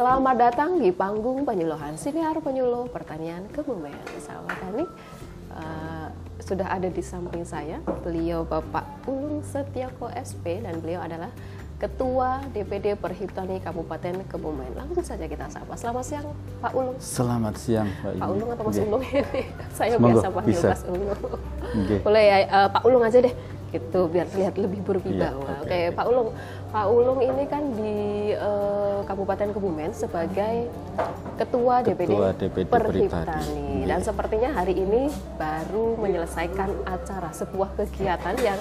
Selamat datang di panggung penyuluhan Siniar Penyuluh Pertanian Kebumen. Sahabat Tani, uh, sudah ada di samping saya beliau Bapak Ulung Setiako SP dan beliau adalah Ketua DPD Perhiptani Kabupaten Kebumen. Langsung saja kita sapa. Selamat siang Pak Ulung. Selamat siang Pak Pak Ulung atau Mas. Ulung ini? Saya Semoga biasa panggil bisa. Mas Ulung. Okay. Boleh ya uh, Pak Ulung aja deh gitu biar terlihat lebih berwibawa. Iya, Oke, oke, oke. Pak Ulung. Pak Ulung ini kan di eh, Kabupaten Kebumen sebagai Ketua DPD, Ketua DPD Perhiptani. Perhiptani. Dan Iya. sepertinya hari ini baru menyelesaikan acara sebuah kegiatan yang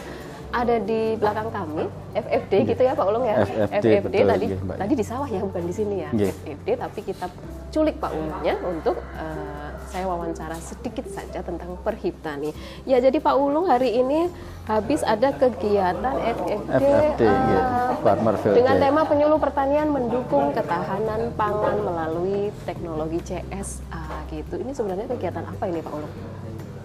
ada di belakang kami, FFD gitu ya Pak Ulung ya. FFD, betul, tadi iya, Mbak. tadi di sawah ya bukan di sini ya. Iya. FFD tapi kita culik Pak Ulungnya untuk eh, saya wawancara sedikit saja tentang Perhiptani. Ya jadi Pak Ulung hari ini habis ada kegiatan FFD, FFD, eh, iya. Farmer Field dengan Day. tema penyuluh pertanian mendukung ketahanan pangan melalui teknologi CSA gitu. Ini sebenarnya kegiatan apa ini Pak Ulung?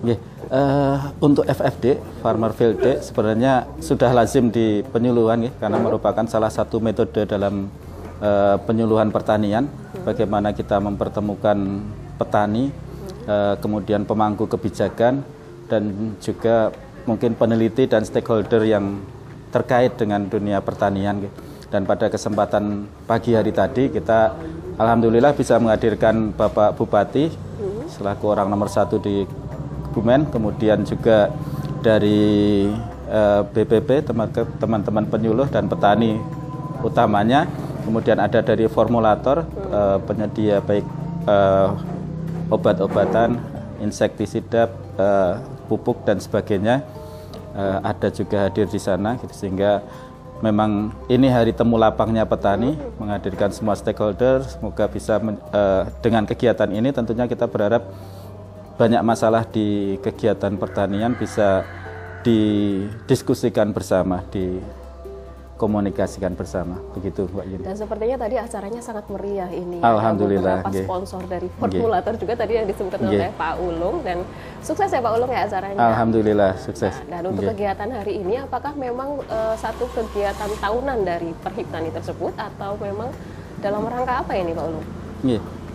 Nggih, eh, untuk FFD Farmer Field Day sebenarnya sudah lazim di penyuluhan nggih, karena merupakan salah satu metode dalam eh, penyuluhan pertanian. Bagaimana kita mempertemukan petani eh, kemudian pemangku kebijakan dan juga mungkin peneliti dan stakeholder yang terkait dengan dunia pertanian nggih. dan pada kesempatan pagi hari tadi kita alhamdulillah bisa menghadirkan Bapak Bupati selaku orang nomor satu di Kebumen, kemudian juga dari eh, BPP teman- teman-teman penyuluh dan petani utamanya, kemudian ada dari formulator eh, penyedia baik eh, obat-obatan, insektisida, eh, pupuk dan sebagainya. Eh, ada juga hadir di sana, gitu, sehingga memang ini hari temu lapangnya petani menghadirkan semua stakeholder, semoga bisa men- eh, dengan kegiatan ini tentunya kita berharap banyak masalah di kegiatan pertanian bisa didiskusikan bersama, dikomunikasikan bersama. Begitu, Mbak Yuni. Dan sepertinya tadi acaranya sangat meriah ini. Alhamdulillah, Ada beberapa sponsor dari formulator juga tadi yang disebutkan oleh Pak Ulung dan sukses ya Pak Ulung ya acaranya. Alhamdulillah sukses. Nah, dan untuk kegiatan hari ini apakah memang eh, satu kegiatan tahunan dari Perhiptani tersebut atau memang dalam rangka apa ini Pak Ulung?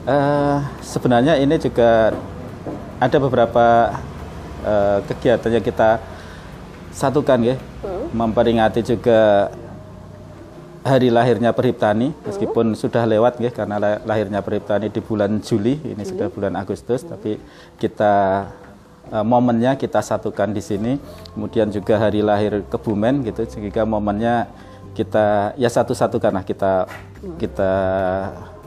Eh, sebenarnya ini juga ada beberapa eh, kegiatan yang kita satukan ya, memperingati juga hari lahirnya Perhiptani meskipun sudah lewat ya karena la- lahirnya Perhiptani di bulan Juli ini sudah bulan Agustus tapi kita eh, momennya kita satukan di sini. Kemudian juga hari lahir Kebumen gitu sehingga momennya kita ya satu-satukan lah kita kita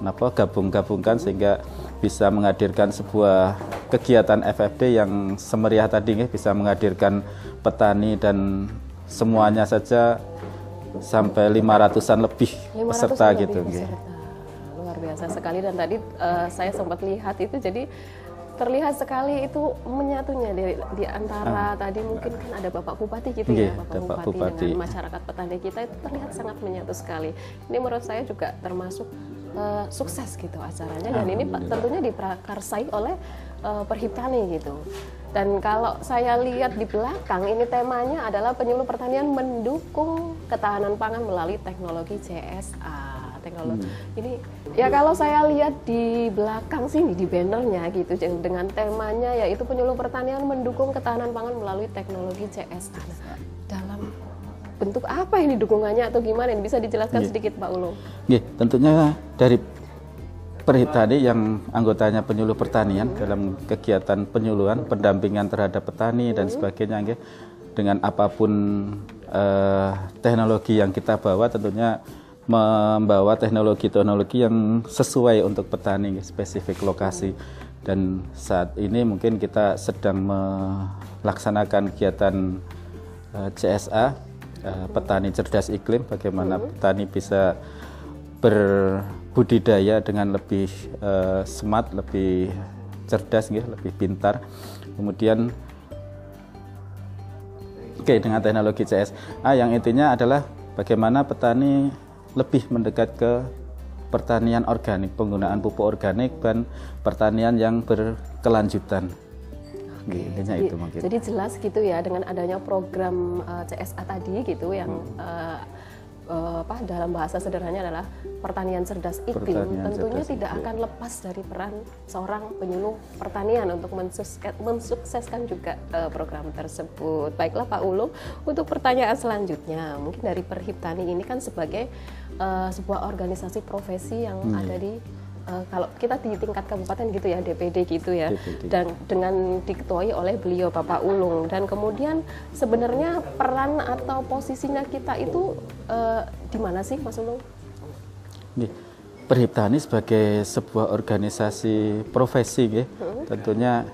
apa gabung-gabungkan sehingga bisa menghadirkan sebuah kegiatan FFD yang semeriah tadi nggih, bisa menghadirkan petani dan semuanya saja sampai 500-an lebih 500 peserta lebih gitu peserta. Luar biasa sekali dan tadi eh, saya sempat lihat itu jadi terlihat sekali itu menyatunya di, di antara tadi mungkin kan ada Bapak Bupati gitu Ah. Ya Bapak ada Pak Bupati, Bupati. dengan masyarakat petani kita itu terlihat sangat menyatu sekali. Ini menurut saya juga termasuk eh, sukses gitu acaranya dan ini tentunya diprakarsai oleh eh, Perhiptani gitu. Dan kalau saya lihat di belakang ini temanya adalah penyuluh pertanian mendukung ketahanan pangan melalui teknologi CSA. Teknologi ini ya kalau saya lihat di belakang sini di bannernya gitu dengan temanya yaitu penyuluh pertanian mendukung ketahanan pangan melalui teknologi CSA. Nah, dalam bentuk apa ini dukungannya atau gimana? Ini bisa dijelaskan sedikit Pak Ulung. Nggih, tentunya dari Perhitani yang anggotanya penyuluh pertanian dalam kegiatan penyuluhan, pendampingan terhadap petani dan sebagainya. Dengan apa pun eh, teknologi yang kita bawa tentunya membawa teknologi-teknologi yang sesuai untuk petani spesifik lokasi. Dan saat ini mungkin kita sedang melaksanakan kegiatan eh, CSA eh, petani cerdas iklim bagaimana petani bisa berbudidaya dengan lebih eh, smart, lebih cerdas, nggih, lebih pintar. Kemudian Oke, dengan teknologi CSA yang intinya adalah bagaimana petani lebih mendekat ke pertanian organik, penggunaan pupuk organik dan pertanian yang berkelanjutan. Nggih, intinya Jadi- itu mungkin. Jadi jelas gitu ya dengan adanya program eh, CSA tadi gitu yang Hmm. eh, uh, apa dalam bahasa sederhananya adalah pertanian cerdas iklim pertanian tentunya cerdas tidak iklim. akan lepas dari peran seorang penyuluh pertanian untuk mensukseskan juga uh, program tersebut. Baiklah Pak Ulu, untuk pertanyaan selanjutnya mungkin dari Perhiptani ini kan sebagai uh, sebuah organisasi profesi yang hmm. ada di uh, kalau kita di tingkat kabupaten gitu ya DPD gitu ya DPD. dan dengan diketuai oleh beliau Bapak Ulung dan kemudian sebenarnya peran atau posisinya kita itu uh, di mana sih Mas Ulung? Nih, Perhiptani sebagai sebuah organisasi profesi ya, hmm. tentunya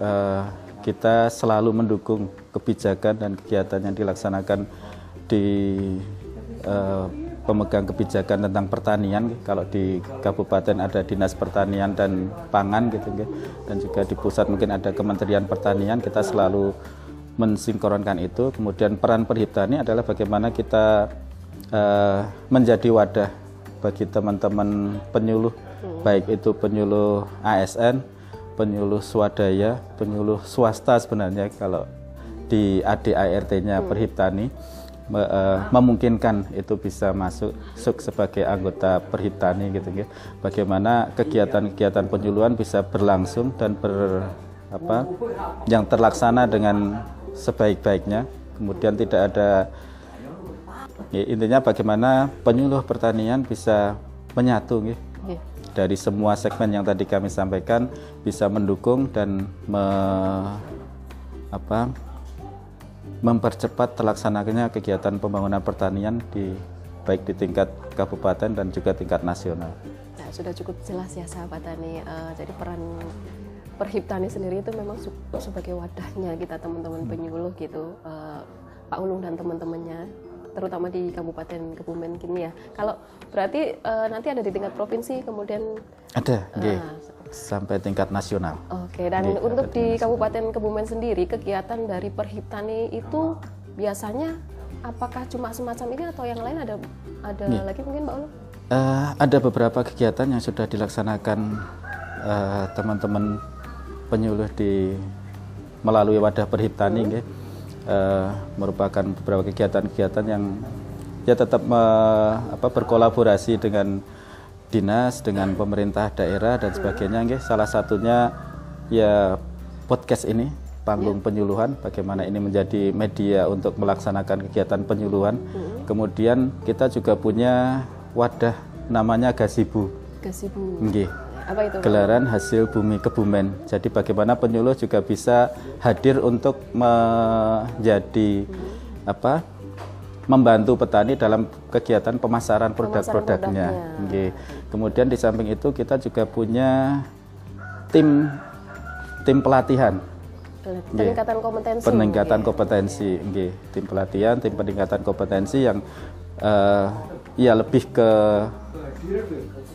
uh, kita selalu mendukung kebijakan dan kegiatan yang dilaksanakan di uh, pemegang kebijakan tentang pertanian kalau di kabupaten ada dinas pertanian dan pangan gitu dan juga di pusat mungkin ada kementerian pertanian kita selalu mensinkronkan itu kemudian peran perhiptani adalah bagaimana kita uh, menjadi wadah bagi teman-teman penyuluh hmm. baik itu penyuluh ASN penyuluh swadaya penyuluh swasta sebenarnya kalau di ADART-nya hmm. perhiptani me, uh, memungkinkan itu bisa masuk suk sebagai anggota perhitani gitu ya. Bagaimana kegiatan-kegiatan penyuluhan bisa berlangsung dan ber apa yang terlaksana dengan sebaik-baiknya. Kemudian tidak ada ya, intinya bagaimana penyuluh pertanian bisa menyatu ya. Dari semua segmen yang tadi kami sampaikan bisa mendukung dan me, apa mempercepat terlaksananya kegiatan pembangunan pertanian di baik di tingkat kabupaten dan juga tingkat nasional. Nah, sudah cukup jelas ya sahabat tani. Uh, jadi peran perhiptani sendiri itu memang sebagai wadahnya kita teman-teman hmm. penyuluh gitu, uh, Pak Ulung dan teman-temannya, terutama di Kabupaten Kebumen kini ya. Kalau berarti uh, nanti ada di tingkat provinsi kemudian ada, uh, sampai tingkat nasional. Oke, dan di untuk di Kabupaten Kebumen sendiri kegiatan dari Perhiptani itu biasanya apakah cuma semacam ini atau yang lain ada ada ya. lagi mungkin Mbak Ulu? Uh, ada beberapa kegiatan yang sudah dilaksanakan uh, teman-teman penyuluh di melalui wadah Perhiptani, hmm. Uh, merupakan beberapa kegiatan-kegiatan yang ya tetap uh, apa berkolaborasi dengan dinas dengan pemerintah daerah dan sebagainya. Nggih salah satunya ya podcast ini panggung yeah. penyuluhan. Bagaimana ini menjadi media untuk melaksanakan kegiatan penyuluhan. Hmm. kemudian kita juga punya wadah namanya Gasibu. Gasibu. Nggih apa itu gelaran hasil bumi kebumen jadi bagaimana penyuluh juga bisa hadir untuk menjadi hmm. apa membantu petani dalam kegiatan pemasaran produk-produknya. Kemudian di samping itu kita juga punya tim tim pelatihan. Peningkatan kompetensi. Peningkatan kompetensi, okay. tim pelatihan, tim peningkatan kompetensi yang uh, ya lebih ke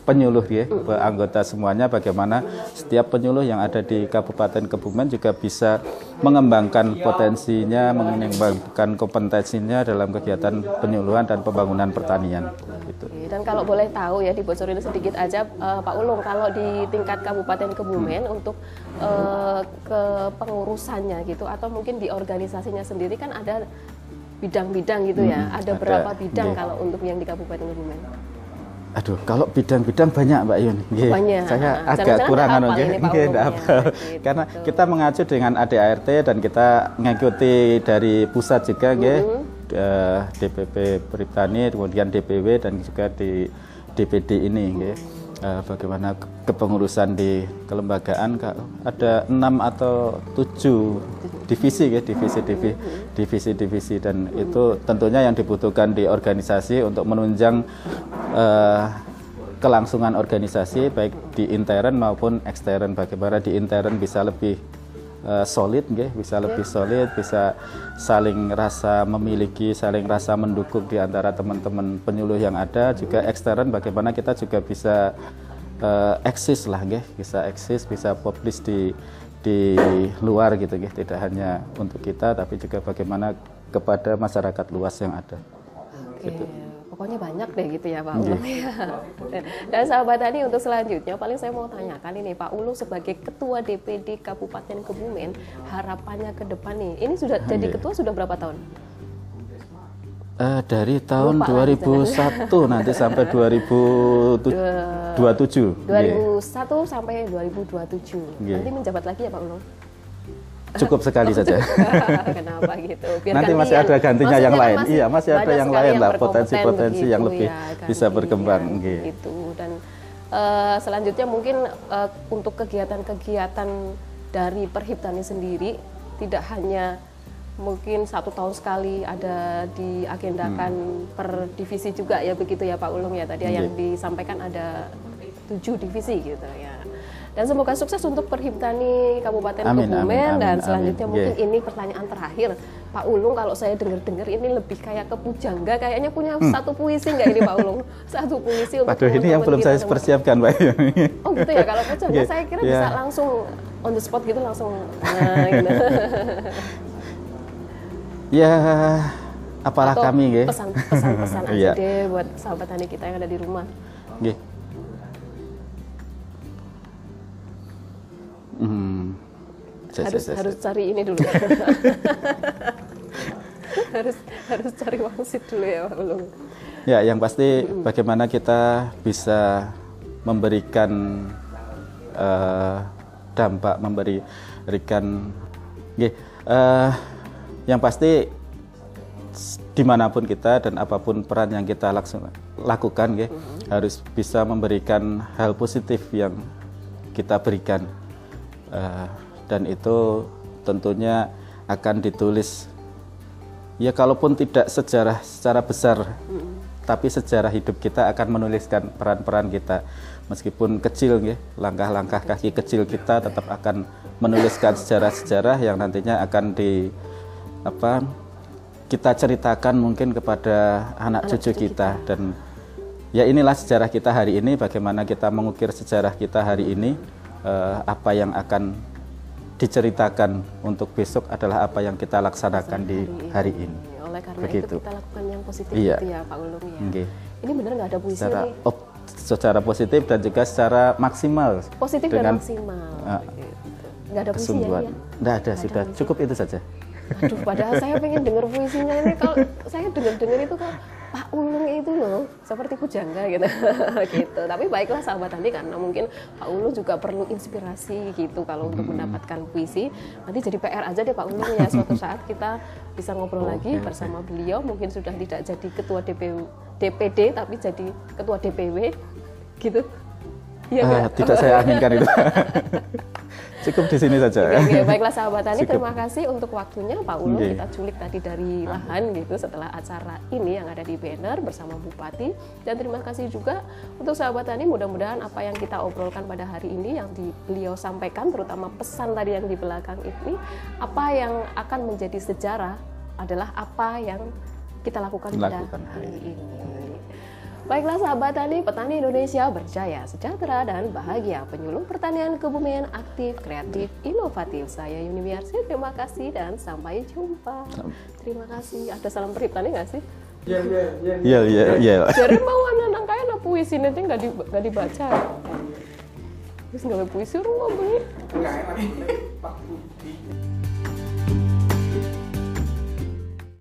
penyuluh ya, anggota semuanya bagaimana setiap penyuluh yang ada di Kabupaten Kebumen juga bisa mengembangkan potensinya, mengembangkan kompetensinya dalam kegiatan penyuluhan dan pembangunan pertanian. Gitu. Dan kalau boleh tahu ya dibocorin sedikit aja uh, Pak Ulung, kalau di tingkat Kabupaten Kebumen hmm. untuk uh, kepengurusannya gitu atau mungkin di organisasinya sendiri kan ada bidang-bidang gitu ya. Hmm, ada, ada berapa bidang yeah. kalau untuk yang di Kabupaten Kebumen? Aduh, kalau bidang-bidang banyak Mbak Yun. Banyak. Saya nah, agak kurang anu nggih, nggih apa. Gitu. Karena kita mengacu dengan ADART dan kita mengikuti dari pusat juga nggih. Mm -hmm. DPP Pertani, kemudian DPW dan juga di DPD ini nggih. Uh, bagaimana kepengurusan di kelembagaan ada enam atau tujuh divisi ya divisi divisi divisi divisi. Dan itu tentunya yang dibutuhkan di organisasi untuk menunjang uh, kelangsungan organisasi baik di intern maupun ekstern. Bagaimana di intern bisa lebih uh, solid nggih, bisa lebih solid, bisa saling rasa memiliki, saling rasa mendukung di antara teman-teman penyuluh yang ada, juga ekstern bagaimana kita juga bisa uh, eksis lah nggih, bisa eksis, bisa publish di di luar gitu ya, tidak hanya untuk kita tapi juga bagaimana kepada masyarakat luas yang ada. Okay. Gitu. Pokoknya banyak deh gitu ya Pak Ulu. Dan sahabat tadi untuk selanjutnya paling saya mau tanyakan ini Pak Ulu sebagai Ketua DPD Kabupaten Kebumen harapannya ke depan nih. Ini sudah jadi ketua sudah berapa tahun? Eh, dari tahun Lupa lah 2001 nanti sampai 2027. 2001 sampai 2027. Nggih. Nanti menjabat lagi ya Pak Ulung? Cukup sekali saja. Kenapa gitu? Nanti masih ada gantinya yang lain. Iya, masih ada yang lain lah, potensi-potensi yang begitu lebih ya, bisa berkembang, gantian, nggih. Itu dan eh, selanjutnya mungkin eh, untuk kegiatan-kegiatan dari Perhiptani sendiri tidak hanya mungkin satu tahun sekali ada diagendakan per divisi juga ya begitu ya Pak Ulung ya tadi yang disampaikan ada tujuh divisi gitu ya. Dan semoga sukses untuk Perhiptani Kabupaten Amin, Kebumen amin, dan amin, selanjutnya amin. mungkin Yeah. ini pertanyaan terakhir Pak Ulung kalau saya dengar-dengar ini lebih kayak ke pujangga kayaknya punya satu puisi nggak ini Pak Ulung satu puisi untuk Hmm. Waduh, ini yang belum saya semua. persiapkan, Pak. oh gitu ya kalau pujangga Yeah, saya kira yeah. bisa langsung on the spot gitu langsung nah, gitu. ya, apalah Atau kami, nggih. pesan-pesan aja Iya. deh buat sahabat tani kita yang ada di rumah Nggih. Hmm. Saya- harus saya- harus cari ini dulu. Harus harus cari wangsit dulu ya Pak Ulung Ya, yang pasti bagaimana kita bisa memberikan eh, dampak, memberikan, Nggih, eh, yang pasti di mana pun kita dan apa pun peran yang kita laksana- lakukan, nggih, harus bisa memberikan hal positif yang kita berikan, Eh, dan itu tentunya akan ditulis Ya kalaupun tidak sejarah secara besar, tapi sejarah hidup kita akan menuliskan peran-peran kita. Meskipun kecil, nggih, langkah-langkah kaki kecil kita tetap akan menuliskan sejarah-sejarah yang nantinya akan di apa kita ceritakan mungkin kepada anak, cucu, kita. dan ya inilah sejarah kita hari ini. Bagaimana kita mengukir sejarah kita hari ini, eh, apa yang akan diceritakan untuk besok adalah apa yang kita laksanakan di hari ini. oleh karena Begitu. itu kita lakukan yang positif Iya. gitu ya Pak Ulung ya Nggih. ini benar nggak ada puisi Secara nih op- secara positif dan juga secara maksimal positif dengan dan maksimal uh, gitu. nggak ada puisi ya, Nggak ada, sudah cukup itu saja. aduh padahal saya pengen dengar puisinya ini kalau saya dengar dengar itu kok Pak Ulung itu loh seperti pujangga gitu. Gitu. Tapi baiklah sahabat tadi karena mungkin Pak Ulung juga perlu inspirasi gitu kalau untuk mendapatkan puisi. Nanti jadi PR aja deh Pak Ulung ya suatu saat kita bisa ngobrol lagi oke. bersama beliau. Mungkin sudah tidak jadi ketua DP, DPD tapi jadi ketua DPW gitu. Ah, nggak? tidak saya aminkan itu. cukup di sini saja. Oke, oke. baiklah sahabat tani, Cukup. terima kasih untuk waktunya Pak Ulung. Oke. Kita culik tadi dari lahan gitu setelah acara ini yang ada di banner bersama Bupati. Dan terima kasih juga untuk sahabat tani, mudah-mudahan apa yang kita obrolkan pada hari ini yang di, beliau sampaikan, terutama pesan tadi yang di belakang ini, apa yang akan menjadi sejarah adalah apa yang kita lakukan pada Lakukan hari hari ini. Baiklah sahabat tani, petani Indonesia berjaya, sejahtera dan bahagia. Penyuluh pertanian kebumian aktif, kreatif, inovatif. Saya Yuni Wiarsi, terima kasih dan sampai jumpa. Terima kasih. Ada salam perhiptani nggak sih? Iya, iya, iya. Jadi mau anak-anak kayak anak puisi nanti nggak di, nggak dibaca. Terus nggak ada puisi rumah beli. Enggak enak. Pak Budi.